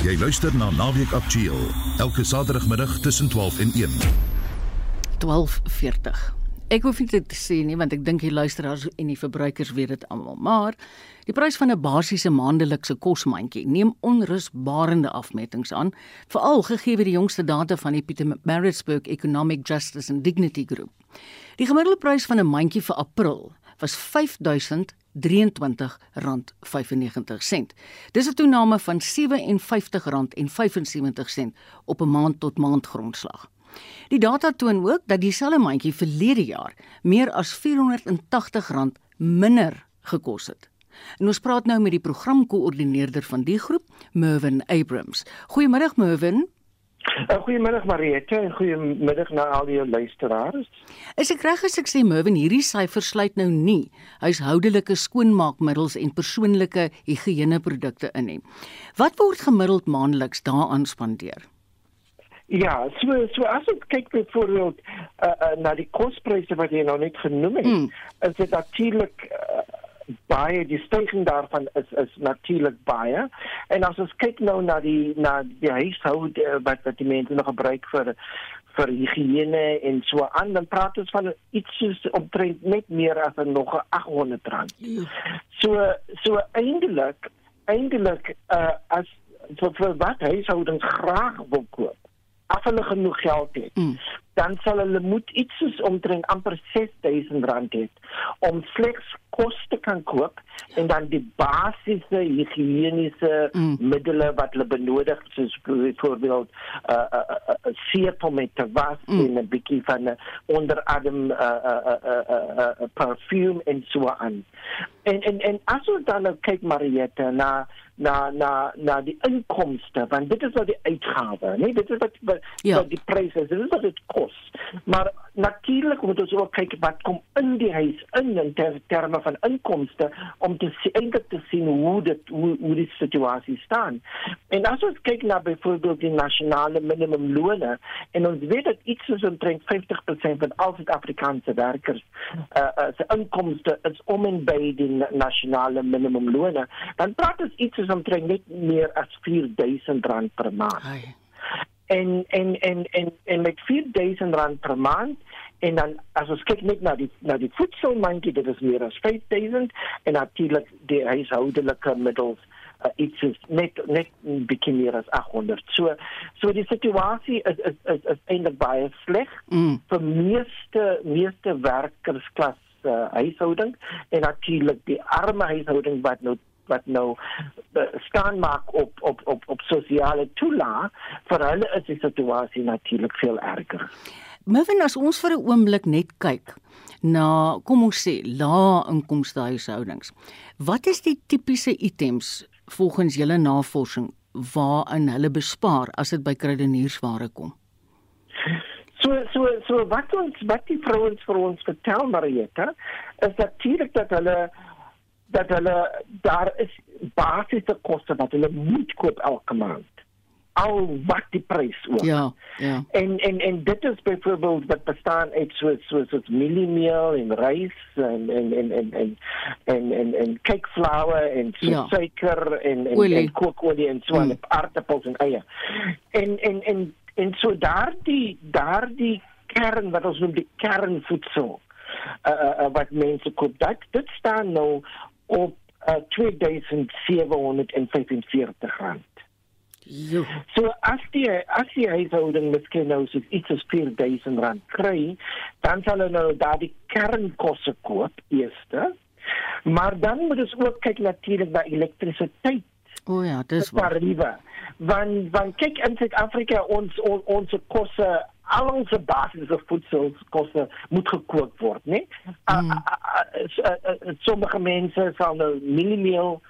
Jy luister na Naweek Aktueel elke Saterdagmiddag tussen 12 en 1. 12:40. Ek hoef nie dit te sê nie want ek dink die luisteraars en die verbruikers weet dit almal, maar die prys van 'n basiese maandelikse kosmandjie neem onrusbarende afmetings aan, veral gegee die jongste data van die Pietermaritzburg Economic Justice and Dignity Group. Die gemiddelde prys van 'n mandjie vir April was 5000 R23.95. Dis 'n toename van R57.75 op 'n maand tot maand grondslag. Die data toon ook dat dieselfde mandjie verlede jaar meer as R480 minder gekos het. En ons praat nou met die programkoördineerder van die groep, Mervin Abrams. Goeiemôre Mervin. Uh, goeiemiddag Mariette en goeiemiddag na al die luisteraars. Is ek reg as ek sê Mervin hierdie syfer sluit nou nie huishoudelike skoonmaakmiddels en persoonlike higiëneprodukte in nie. Wat word gemiddeld maandeliks daaraan spandeer? Ja, so so as ek kyk byvoorbeeld uh, uh, na die kospryse wat jy nou net genoem het, hmm. is dit natuurlik uh, baie die stygings daarvan is is natuurlik baie en as ons kyk nou na die na die huishoud wat wat die mense nog gebruik vir vir higiëne en so aan dan praat ons van iets soos omtrent net meer as nog 800 rand. Ja. So so eintlik eintlik uh, as vir, vir wat huishoudings graag wil koop as hulle genoeg geld het, mm. Dan sal hulle moet iets soos omtrent amper R6000 hê om slegs kos te kan koop en dan die basiese higiëniese mm. middele wat hulle benodig soos byvoorbeeld 'n uh, uh, uh, uh, seep om te was mm. en 'n bietjie van 'n onderadem uh, uh, uh, uh, uh, uh, perfume en so aan. En en en as ons dan nou kyk Mariette na na na na die inkomste want dit is wat die uitgawe nee dit is wat, wat, ja. wat die pryse is dit is wat dit kos maar natuurlik moet ons ook kyk wat kom in die huis in in ter, terme van inkomste om te eintlik te sien hoe dit hoe, hoe die situasie staan en as ons kyk na byvoorbeeld die nasionale minimumlone en ons weet dat iets soos omtrent 50% van al Suid-Afrikaanse werkers uh, uh, se inkomste is om en by die nasionale minimumlone dan praat ons iets omtrent net meer as 4000 rand per maand. Ai. En en en en en met 4000 rand per maand en dan as ons kyk net na die na die voedselmandjie dit is meer as 5000 en natuurlik die huishoudelike middels uh, iets is net net bietjie meer as 800. So so die situasie is is is, is eintlik baie sleg mm. vir meeste meeste werkersklas uh, huishouding en natuurlik die arme huishouding wat nou wat nou uh, staan maak op op op op sosiale toelaag vir hulle is die situasie natuurlik veel erger. Mervin as ons vir 'n oomblik net kyk na kom ons sê lae inkomste huishoudings. Wat is die tipiese items volgens julle navorsing waarin hulle bespaar as dit by kruideniersware kom? So so so wat ons wat die vrouens vir ons vertel Marieta is natuurlik dat hulle dat hulle daar is basiese koste wat hulle moet koop elke maand al wat die prys ook. Ja, ja. En en en dit is byvoorbeeld wat bestaan uit so so so mieliemeel en rys en en en en en en en, en cakeflour en so ja. suiker en en, Oelie. en kookolie en so aan mm. aartappels en eie. En en en en so daardie daardie kern wat ons noem die kernvoedsel. Uh, uh, uh, wat mense koop. Dat dit staan nou op uh, 2745 rand. Jo. So as die as die huishouding miskien nou so iets as 4000 rand kry, dan sal hulle nou daardie kernkosse koop eerste. Maar dan moet ons ook kyk natuurlik na elektrisiteit O oh ja, dis waar. tariewe. Want want kyk in Suid-Afrika ons on, ons kosse al ons basiese voedselkosse moet gekook word, né? Mm. Sommige mense sal nou mieliemeel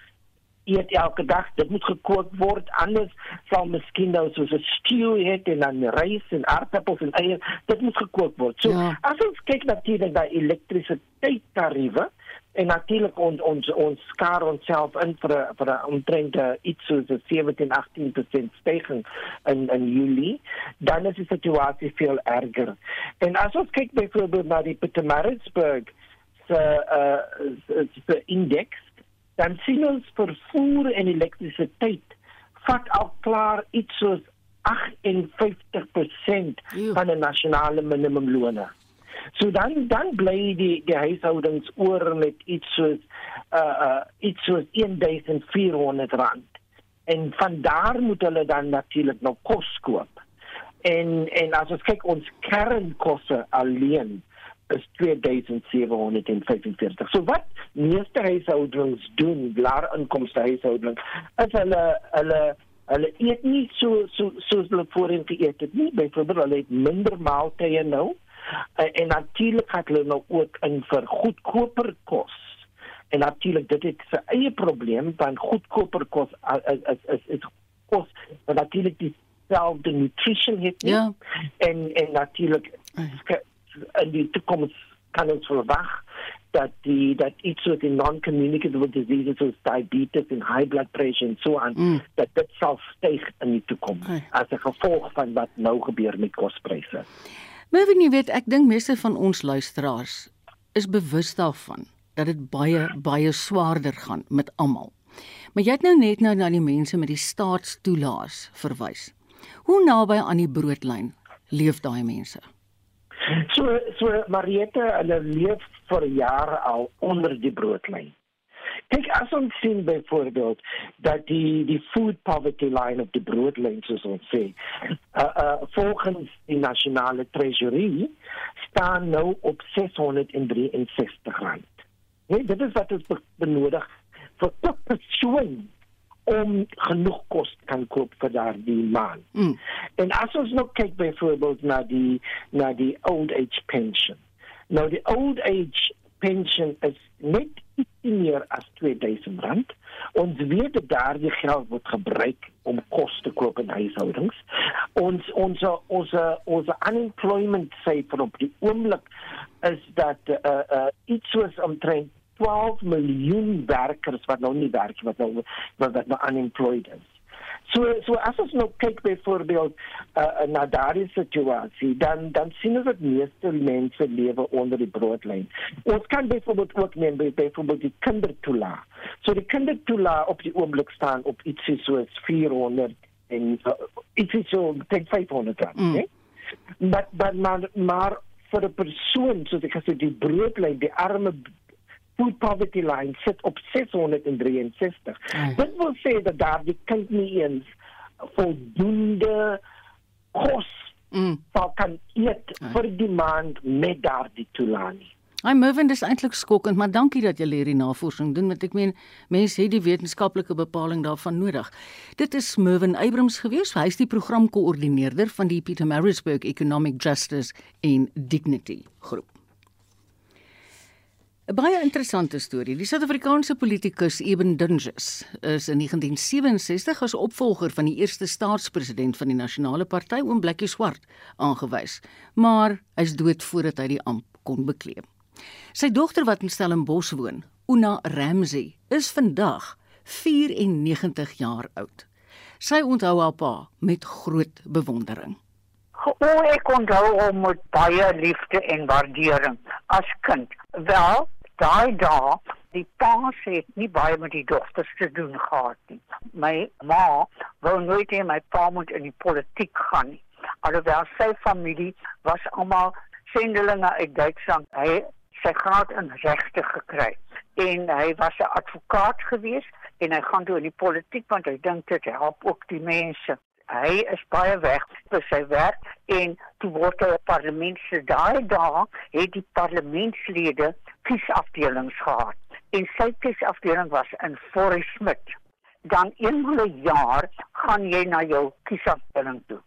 eet elke dag, dit moet gekook word. Anders sal miskien nou soos 'n stew eet en dan rys en aardappels en eiers, dit moet gekook word. So Ja. as ons kyk natuurlik na elektrisiteit tariewe en natuurlik ons ons ons skaar onsself in vir vir 'n omtrent uh, iets soos 'n 17-18% stygings in in Julie, dan is die situasie veel erger. En as ons kyk byvoorbeeld na die Pietermaritzburg se uh se indeks, dan sien ons vervoer en elektrisiteit vat al klaar iets soos 58% Eeuw. van 'n nasionale minimumlone. So dan dan bly die die huishoudings oor met iets soos uh uh iets soos 1400 rand. En van daar moet hulle dan natuurlik nog kos koop. En en as ons kyk ons kernkosse alleen is 2745. So wat meeste huishoudings doen, laer inkomste huishoudings, is hulle hulle hulle eet nie so so soos hulle voorheen geëet het nie. Byvoorbeeld hulle het minder maaltye nou. Uh, en natuurlik gaan hulle nou ook in vir goedkoper kos. En natuurlik dit het sy eie probleem want goedkoper kos is is is, is kos wat natuurlik dieselfde nutrition het nie. Ja. En en natuurlik in die toekoms kan ons verwag dat die dat iets soos die non-communicable diseases soos diabetes en high blood pressure en so aan Mm. dat dit sal styg in die toekoms as 'n gevolg van wat nou gebeur met kospryse. Mervin, jy weet, ek dink meeste van ons luisteraars is bewus daarvan dat dit baie baie swaarder gaan met almal. Maar jy het nou net nou na die mense met die staatstoelaas verwys. Hoe naby aan die broodlyn leef daai mense? So so Mariette, hulle leef vir jare al onder die broodlyn. Kyk as ons sien byvoorbeeld dat die die food poverty line op die broodlyn soos ons sê, uh, uh, volgens die nasionale treasury staan nou op 663 rand. Nee, dit is wat ons be- benodig vir 'n persoon om genoeg kos kan koop vir daardie maand. Mm. En as ons nou kyk byvoorbeeld na die na die old age pension. Nou die old age pension is net ietsie meer as 2000 rand. Ons weet dat daardie geld word gebruik om kos te koop in huishoudings. Ons ons ons ons unemployment syfer op die oomblik is dat uh, uh, iets soos omtrent 12 miljoen werkers wat nou nie werk wat nou wat, wat nou unemployed is. So so as ons nou kyk byvoorbeeld uh, na daardie situasie, dan dan sien ons dat meeste mense lewe onder die broodlyn. Ons kan byvoorbeeld ook neem by byvoorbeeld die kindertoelaag. So die kindertoelaag op die oomblik staan op ietsie soos 400 en uh, ietsie so teen 500 rand, Mm. mm. Maar maar maar, maar vir 'n persoon soos ek gesê die broodlyn, die arme food poverty line sit op 663. Ai. Dit wil sê dat daar die kind nie eens voldoende kos Mm. sal kan eet Ai. vir die maand met daardie toelaat nie. Hy Mervin dis eintlik skokkend, maar dankie dat jy hierdie navorsing doen want ek meen mense het die wetenskaplike bepaling daarvan nodig. Dit is Mervin Abrams gewees, hy is die programkoördineerder van die Pietermaritzburg Economic Justice and Dignity groep. 'n Baie interessante storie. Die Suid-Afrikaanse politikus Eben Dinges is in 1967 as opvolger van die eerste staatspresident van die Nasionale Party, oom Blakkie Swart, aangewys, maar hy's dood voordat hy die amp kon bekleed. Sy dogter wat in Stellenbosch woon, Una Ramsey, is vandag 94 jaar oud. Sy onthou haar pa met groot bewondering. O, ek onthou hom met baie liefde en waardering as kind. Wel, daai dae, die pa het nie baie met die dogters te doen gehad nie. My ma wou nooit hê my pa moet in die politiek gaan nie. Alhoewel sy familie was almal sendelinge uit Duitsland. Hy sy graad in regte gekry en hy was 'n advokaat gewees en hy gaan toe in die politiek want hy dink dit help ook die mense. Hy is baie weg vir sy werk en toe word hy parlement se daai dae het die parlementslede kiesafdelings gehad en sy kiesafdeling was in Forest Smith. Dan eenmal 'n jaar gaan jy na jou kiesafdeling toe.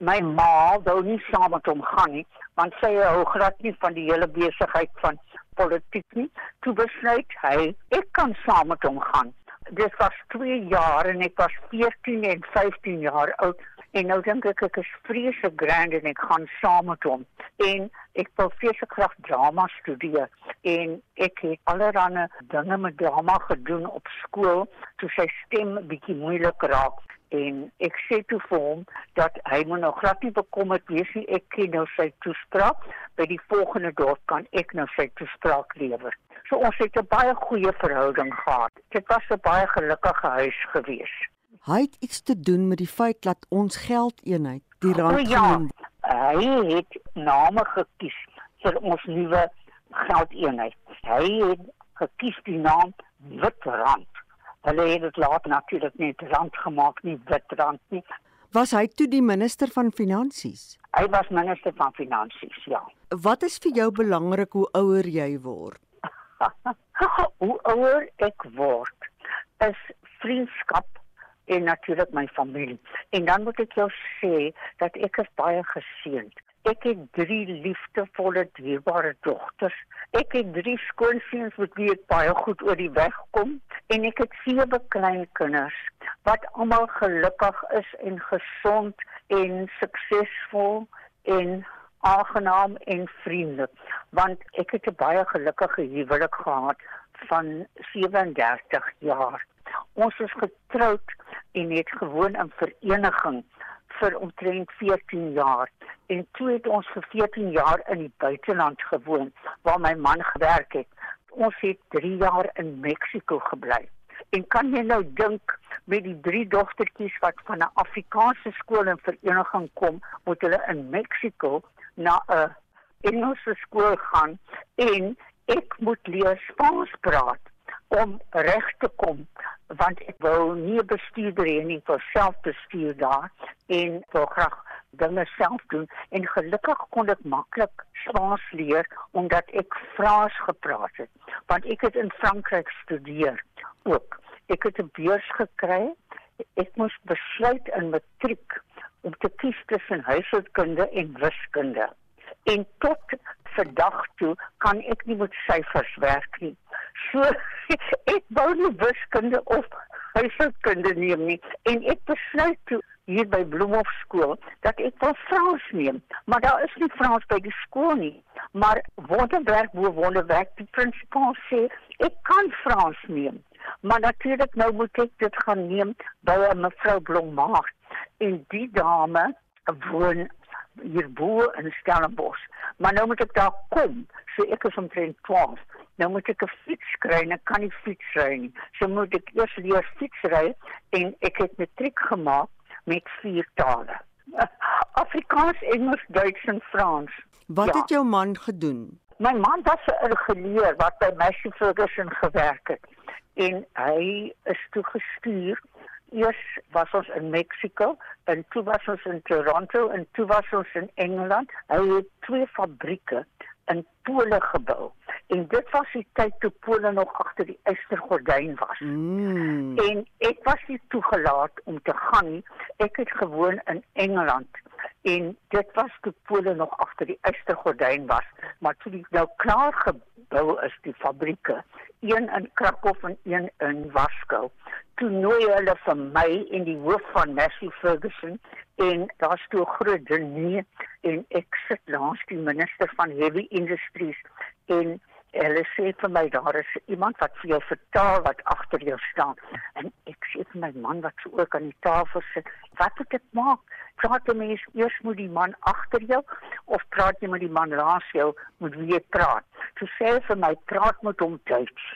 My ma wou nie saam met hom gaan nie want sy hou glad nie van die hele besigheid van politiek nie. Toe besluit hy ek kan saam met hom gaan dit was 2 jaar en ek was 14 en 15 jaar oud. En nou dink ek ek is vreeslik grand en ek gaan saam met hom. En ek wil vreeslik graag drama studeer. En ek het allerlei dinge met drama gedoen op skool toe sy stem bietjie moeilik raak. En ek sê toe vir hom dat hy moet nou glad nie bekommerd wees nie. Ek ken nou sy toespraak by die volgende dorp kan ek nou sy toespraak lewer so ons het 'n baie goeie verhouding gehad dit was 'n baie gelukkige huis gewees hy het iets te doen met die feit dat ons geldeenheid die rand o, ja, hy het name gekies vir ons nuwe geldeenheid hy het gekies die naam wit rand Hulle het dit laat natuurlik net rand gemaak, nie wit rand nie. Was hy toe die minister van finansies? Hy was minister van finansies, ja. Wat is vir jou belangrik hoe ouer jy word? hoe ouer ek word, is vriendskap en natuurlik my familie. En dan moet ek jou sê dat ek is baie geseënd. Ek het drie liefdevolle dierbare dogters. Ek het drie skoonseuns met wie ek baie goed oor die weg kom en ek het sewe kleinkinders wat almal gelukkig is en gesond en suksesvol en aangenaam en vriendelik want ek het 'n baie gelukkige huwelik gehad van 37 jaar. Ons is getroud en het gewoon in vereniging vir omtrent 14 jaar en toe het ons vir 14 jaar in die buiteland gewoon waar my man gewerk het. Ons het 3 jaar in Mexiko gebly. En kan jy nou dink met die drie dogtertjies wat van 'n Afrikaanse skool in vereniging kom, moet hulle in Mexiko na 'n Engelse skool gaan en ek moet leer Spaans praat om reg te kom want ek wou nie bestuurder hê nie vir selfbestuur daar en wou graag dinge self doen. En gelukkig kon ek maklik Spaans leer omdat ek Frans gepraat het want ek het in Frankryk studeer ook. Ek het 'n beurs gekry ek moes besluit in matriek om te kies tussen huishoudkunde en wiskunde. En tot vandag toe kan ek nie met syfers werk nie. So ek wou nie wiskunde of huishoudkunde neem nie. En ek besluit toe hier by Bloemhof skool dat ek wil Frans neem, maar daar is nie Frans by die skool nie. Maar wonderwerk bo wonderwerk, die prinsipaal sê ek kan Frans neem. Maar natuurlik nou moet ek dit gaan neem by 'n mevrou Blommaert en die dame woon hier bo in Stellenbosch. Maar nou moet ek daar kom, so ek is omtrent 12. Nou moet ek 'n fiets kry en ek kan nie fiets ry nie. So moet ek eers leer fiets ry en ek het matriek gemaak met vier tale. Afrikaans, Engels, Duits en Frans. Wat ja. het jou man gedoen? My man was 'n geleer wat by Massey Ferguson gewerk het en hy is toe gestuur. Eers was ons in Mexico en toe was ons in Toronto en toe was ons in Engeland. Hy het twee fabrieke in Pole gebou. En dit was die tyd toe Pole nog agter die ystergordyn was. Mm. En ek was nie toegelaat om te gaan nie. Ek het gewoon in Engeland en dit was toe Pole nog agter die ystergordyn was, maar toe die nou klaar gebou is die fabrieke, een in Krakow en een in Warskou. Toe nooi hulle vir my en die hoof van Massey Ferguson en daar's toe 'n groot diner en ek sit langs die minister van Heavy Industries en hulle sê vir my daar is iemand wat vir jou vertaal wat agter jou staan. En ek sê vir my man wat so ook aan die tafel sit wat moet ek maak? Praat jy mens eers met die man agter jou of praat jy met die man langs jou met wie jy praat? Toe sê hy vir my praat met hom Duits.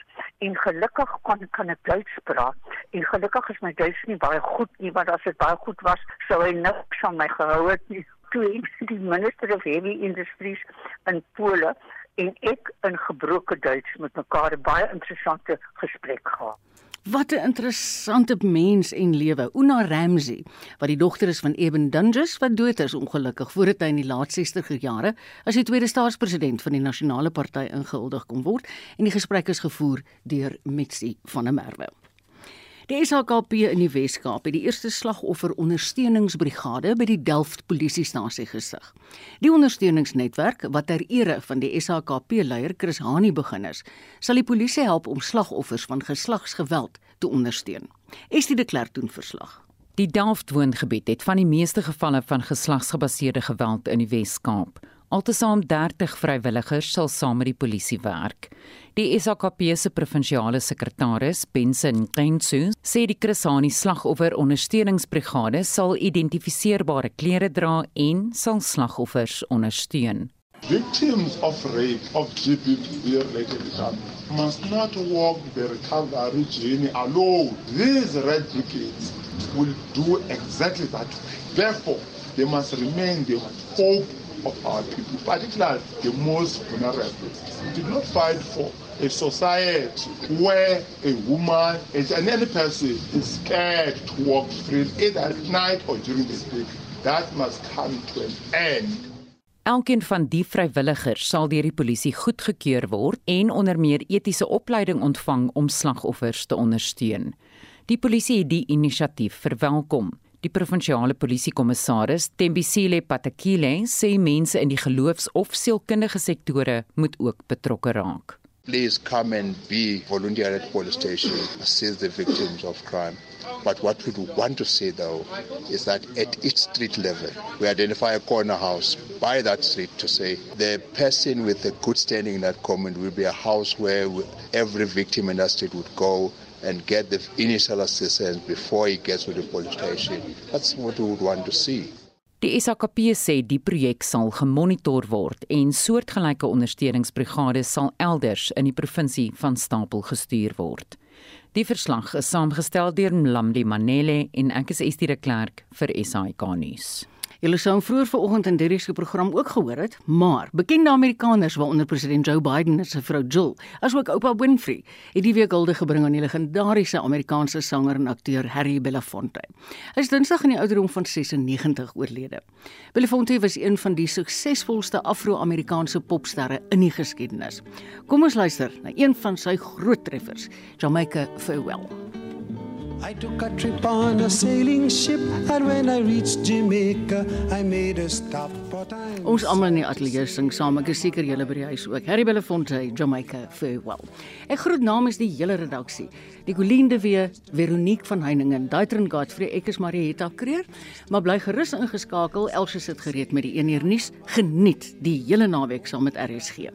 En gelukkig kan kan ek Duits praat. En gelukkig is my Duits nie baie goed nie want as dit baie goed was sou hy niks van my gehou het nie. Toe die minister of heavy industries in Pole en ek in gebroke Duits met mekaar 'n baie interessante gesprek gehad. Wat 'n interessante mens en lewe. Una Ramsey, wat die dogter is van Eben Dunges wat dood is ongelukkig voordat hy in die laat 60er jare as die tweede staatspresident van die Nasionale Party ingehuldig kon word en die gesprek is gevoer deur Mitsi van der Merwe. Die SHKP in die Wes-Kaap het die eerste slagoffer ondersteuningsbrigade by die Delft polisiestasie gesig. Die ondersteuningsnetwerk wat ter ere van die SHKP leier Chris Hani begin is, sal die polisie help om slagoffers van geslagsgeweld te ondersteun. Estie de Klerk doen verslag. Die Delft woongebied het van die meeste gevalle van geslagsgebaseerde geweld in die Wes-Kaap. Altesaam 30 vrywilligers sal saam met die polisie werk. Die SAKP se provinsiale sekretaris, Benson Kentsu, sê die Krisani slagoffer ondersteuningsbrigade sal identifiseerbare klere dra en sal slagoffers ondersteun. Victims of rape, of GBV related must not walk the recovery journey alone. These red brigades will do exactly that. Therefore, they must remain the hope of our people, particularly the most vulnerable. We did not fight for a society where a woman and any person is scared to walk free either at night or during the day. That must come to an end. Elkeen van die vrywilligers sal deur die polisie goedgekeur word en onder meer etiese opleiding ontvang om slagoffers te ondersteun. Die polisie het die inisiatief verwelkom. Die provinsiale polisiekommissaris, Tembisile Patakile, sê mense in die geloofs- of sielkundige sektore moet ook betrokke raak. Please come and be volunteer at police station, assist the victims of crime. But what we want to say though is that at each street level, we identify a corner house by that street to say the person with a good standing in that comment will be a house where every victim in that street would go and get the initial assistance before he gets to the police station. That's what we would want to see. Die SAKP sê die projek sal gemonitor word en soortgelyke ondersteuningsbrigade sal elders in die provinsie van stapel gestuur word. Die verslag is saamgestel deur Mlamdi Manele en ek is Estie de Klerk vir SAK nuus. Julle sou vroeër vanoggend in Derrick se program ook gehoor het, maar bekende Amerikaners waaronder president Joe Biden en sy vrou Jill, asook oupa Winfrey, het die week hulde gebring aan die legendariese Amerikaanse sanger en akteur Harry Belafonte. Hy is Dinsdag in die ouderdom van 96 oorlede. Belafonte was een van die suksesvolste Afro-Amerikaanse popsterre in die geskiedenis. Kom ons luister na een van sy groot treffers, Jamaica Farewell. I took a trip on a sailing ship and when I reached Jamaica I made a stop but I Ons almal in die ateljee sing saam, ek is seker julle by die huis ook. Harry Belafonte, Jamaica Farewell. Ek groet namens die hele redaksie. Die Colleen de Wee, Veronique van Heiningen, Daitrin Godfrey, ek is Marietta Kreer, maar bly gerus ingeskakel. Elsie sit gereed met die 1 uur nuus. Geniet die hele naweek saam met RSG.